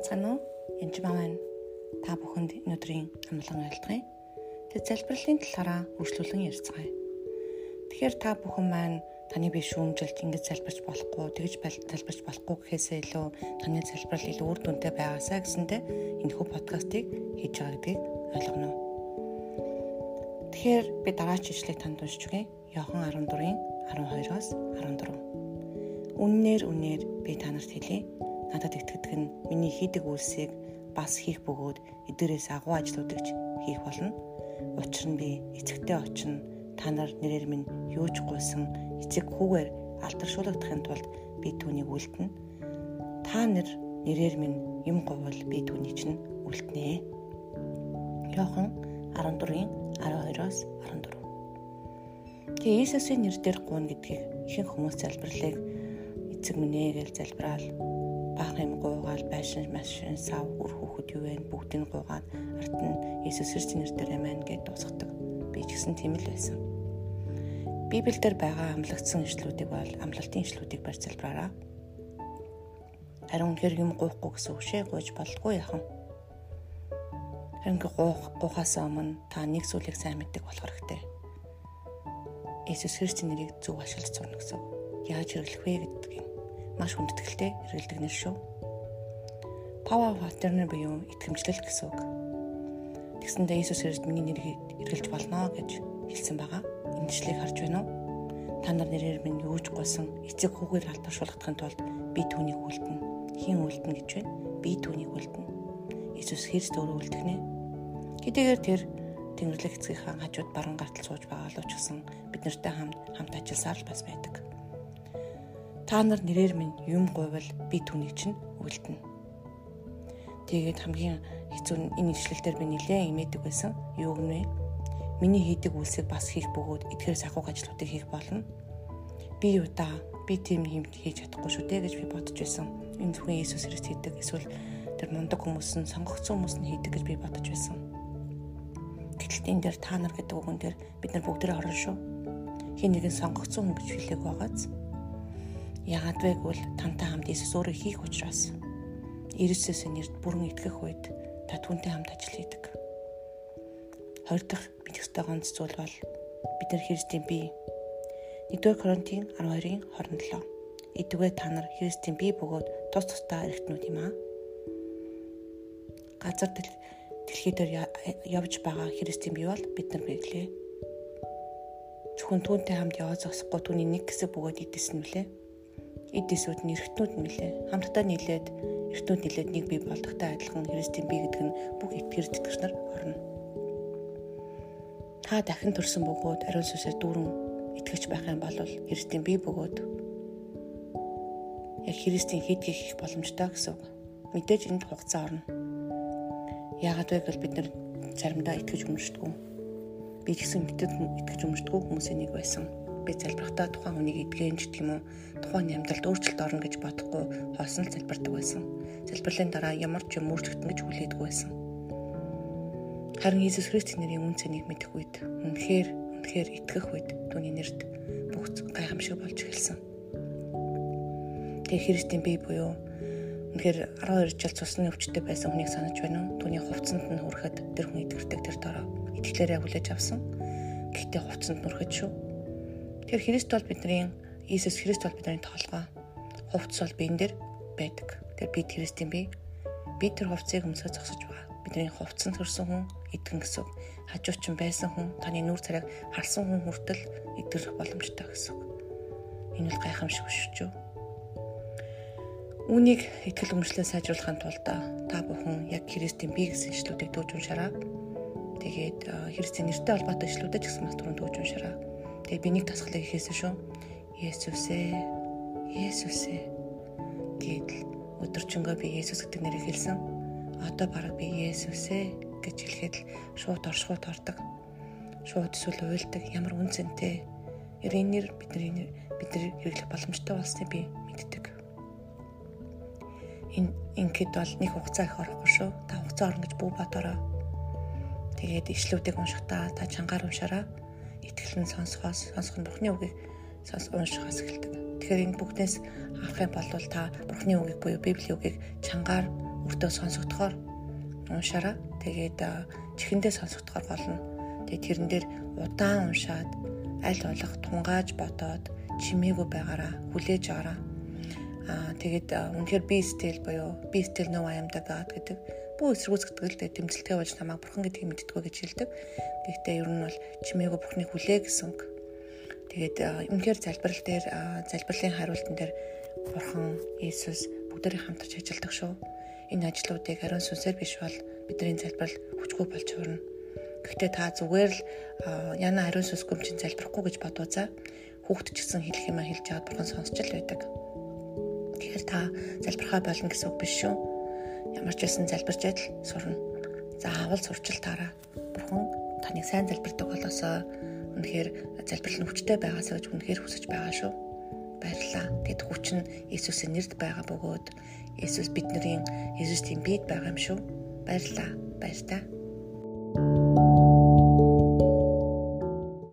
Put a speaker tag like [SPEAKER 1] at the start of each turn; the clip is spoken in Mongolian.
[SPEAKER 1] байцгаана уу? Энд маань та бүхэнд өнөөдрийн амлан айлтгая. Тэд залбирлын талаараа үргэлжлүүлэн ярьцгаая. Тэгэхээр та бүхэн маань таны бие шүүмжилт ингэж залбирч болохгүй, тэгж залбирч болохгүй гэхээсээ илүү таны залбирал илүү үр дүнтэй байгаасаа гэсэндэ энэхүү подкастыг хийж байгаа гэдгийг ойлгоно. Тэгэхээр би дараач ишлэгийг танд уншиж өгье. Йохан 14-ийн 12-оос 14. Үннээр үннээр би танарт хэлье надад итгэдэг нь миний хийдэг үйлсийг бас хийх бөгөөд эдгээрээс агуу ажлуудыг хийх болно. Учир нь би эцэгтэй очино. Та нар нэрээр минь юу ч гуйсан эцэг хүүгээр алдаршуулгадахын тулд би түүнийг үлдэнэ. Та нар нэрээр минь юм говол би түүний чинь үлднэ. Йохан 14-ийн 12-оос 14. Тэгээ Иесусийн нэрээр гуйна гэдгийг ихэнх хүмүүс залбирлыг эцэг минь ээ гэж залбираал бага юм гуугаал байшин машин сав үр хүүхэд юу вэ бүгдийг гуугаад арт нь Иесус Христосийн нэрээр амин гэж дуусгадаг. Би ч гэсэн тийм л байсан. Библиэлд байгаа амлагдсан ишлүүдийг бол амлалтын ишлүүдийг барьж залбираараа. Харин хэр юм гоохгүй гэсэн үг шээ гойж болдгүй яхан. Харин гоох гоохаас өмнө та нэг зүйлийг сайн мэддэг болох хэрэгтэй. Иесус Христосийн нэрийг зөв ашиглаж сурна гэсэн. Яаж хэрэглэх вэ гэдгийг маш хүндэтгэлтэй хэрэгэлдэг нэр шүү. Power of Attorney буюу итгэмжлэл гэсэн үг. Тэгсэндээ Иесус Христ миний нэрийг эргэлж болно гэж хэлсэн байгаа. Эндчлийг харж байна уу? Та нар нэрээр минь юуж гуйсан эцэг хүүгээр алдаршуулгахын тулд би түүнийг үлдэнэ. Хин үлдэнэ гэж байна. Би түүнийг үлдэнэ. Иесус Христ өөрөө үлдэнэ. Хэдийгээр тэр Тэнгэрлэг эцгийнхаа хажууд баруун гартал сууж байгаа л гэсэн бид нартай хамт хамт ажилласаар л бас байдаг. Та нар нэрээр минь юм гуйвал би түүнийг чинь үлдэнэ. Тэгээд хамгийн хэцүү энэ ишлэлээр би нилээн имээдэг байсан. Юу гэмэ? Миний хийдэг үйлсийг бас хийх бөгөөд эдгээр сахууг ажлуудыг хийх болно. Би юу да? Би тийм юм хийж чадахгүй шүү дээ гэж би бодож байсан. Энэ зөвхөн Иесус Христ хийдэг эсвэл тэр мундаг хүмүүс нь сонгогдсон хүмүүс нь хийдэг гэж би бодож байсан. Гэтэл энэ дээр та нар гэдэг үгэн дээр бид нар бүгдээ орно шүү. Хин нэгэн сонгогдсон хүн гэж хэлээг байгааз Яагаад вэ гэвэл тантай хамт Иесус өөрөө хийх учраас Иесусийн нэрд бүрэн итгэх үед та түүнтэй хамт ажил хийдэг. Хоёр дахь мэдэх ёстой ганц зүйл бол бид нар Христийн бие. 1-р Коринтын 12-ын 27. Идвэ та нар Христийн бие бөгөөд тус тусдаа эргэтнүүд юм аа. Газар дэлхий дээр явж байгаа Христийн бие бол бид нар биелээ. Зөвхөн түүнтэй хамт яваа зогсохгүй түүний нэг хэсэг бөгөөд идэсэн нүлээ эд эсүүд нь эргэтнүүд нэлээ хамтдаа нийлээд эргэтнүүд нийлээд нэг бие болдогтой адилхан Христийн бие гэдэг нь бүх итгэр тэтгэгч нар орно. Та дахин төрсөн бөгөөд ариун сүсээр дүүрэн итгэж байх юм бол Христийн бие бөгөөд яг Христийн хэд хийх боломжтой гэсэн үг. Мэдээж энд хугацаа орно. Яагаад вэ гэвэл бид нар заримдаа итгэж өмөрчдгөө. Би ч гэсэн итгэж өмөрчдгөө хүмүүсийн нэг байсан би залбирхдаа тухайн хүнийг эдгэн ч гэх юм уу тухайн амьдралд өөрчлөлт орно гэж бодохгүй хоосон л залбирдаг байсан. Залбирлын дараа ямар ч юм өөрчлөгдөн гэж хүлээдэг байсан. Харин Иесус Христосийн нэрийн үн цэнийг мэдэх үед үнэхээр үнэхээр итгэх үед түүний нэрд бүх гайхамшиг болж эхэлсэн. Тэгээ Христийн бие буюу үнэхээр 12 жил цусны өвчтөй байсан хүнийг санаж байна уу? Түүний хувцсанд нь хүрэхэд тэр хүн итгэрдэг тэр дороо итгэлээрээ хүлээж авсан. Гэхдээ хувцсанд нүрэхэд шүү Тэгэхээр Христ бол бидний Иесус Христ бол бидний тоолгоо. Хувцс бол биен дээр байдаг. Тэгэхээр бид Христийн бие. Бид тэр хувцсыг өмсөж зогсож байгаа. Бидний хувцсанд төрсэн хүн итгэн гэсэн. Хажуучин байсан хүн таны нүүр царайг харсан хүн хүртэл итгэх боломжтой гэсэн. Энэ бол гайхамшиг шүү дээ. Үүнийг итгэл өмчлөө сайжруулахын тулд та бүхэн яг Христийн бие гэсэн ишлүүдийг дүүж уншаарай. Тэгээд Христийн нэртэй холбоотой ишлүүдэд ч гэсэн маш түрүүнд дүүж уншаарай Тэгээ би нэг тасгалыг хийсэн шүү. Есүс ээ. Есүс ээ. Гэтэл өдөржингөө би Есүс гэдэг нэрийг хэлсэн. Одоо бараг би Есүс ээ гэж хэлэхэд л шууд оршихуйт ордог. Шууд эсвэл уйлдаг ямар үнцэнтэй. Яг энэ нэр бидний бидний хэрэглэх боломжтой болсныг би мэддэг. Энэ ингээд бол нэг хугацаа их орохгүй шүү. Та хугацаа орно гэж бүү бодороо. Тэгээд ишлүүдийг уншихдаа та чангаар уншаараа итгэлэн сонсохоос сонсох нь Бурхны үгийг сонс уншихаас эхэлдэг. Тэгэхээр энэ бүгдээс авах юм бол та Бурхны үгийг буюу Библийн үгийг чангаар өртөө сонсогдохоор уншаараа. Тэгээд чихэндээ сонсогдохоор болно. Тэгээд тэрэн дээр удаан уншаад аль болох тунгааж бодоод чимээгүй байгаараа хүлээж аваараа. Аа тэгээд үнэхээр би стил буюу би стил no I am God гэдэг бүх эсэргүүцэгдэлтэй тэмцэлтэй болж намайг бурхан гэдгийг мэддэггүй гэж хэлдэг. Гэхдээ ер нь бол чимээгүй бурхныг хүлээ гэсэн. Тэгээд үнэхээр залбирал дээр залбирлын хариултан дээр бурхан Иесус бүгдээрээ хамтарч ажилладаг шүү. Энэ ажлуудыг ариун сүнсээр биш бол бидний залбирал хүчгүй болж хуурна. Гэхдээ та зүгээр л яна ариун сүнс гомчин залбирахгүй гэж бодвоо за. Хүүхд ч гэсэн хэлэх юмаа хэлж аваад бурхан сонсч л байдаг. Тэгэхээр та залбирхаа болно гэсэн үг биш шүү. Ямар ч байсан залбирч адил сурна. Заавал сурчилтаараа бурхан таныг сайн залбирдаг болосоо үнэхээр залбирал нь хүчтэй байгаасаа гэж үнэхээр хүсэж байгаа шүү. Баярлалаа. Тэгэд хүч нь Иесусийн нэрд байгаа бөгөөд Иесус бидний Иесусийн биед байгаа юм шүү. Баярлалаа. Баяр та.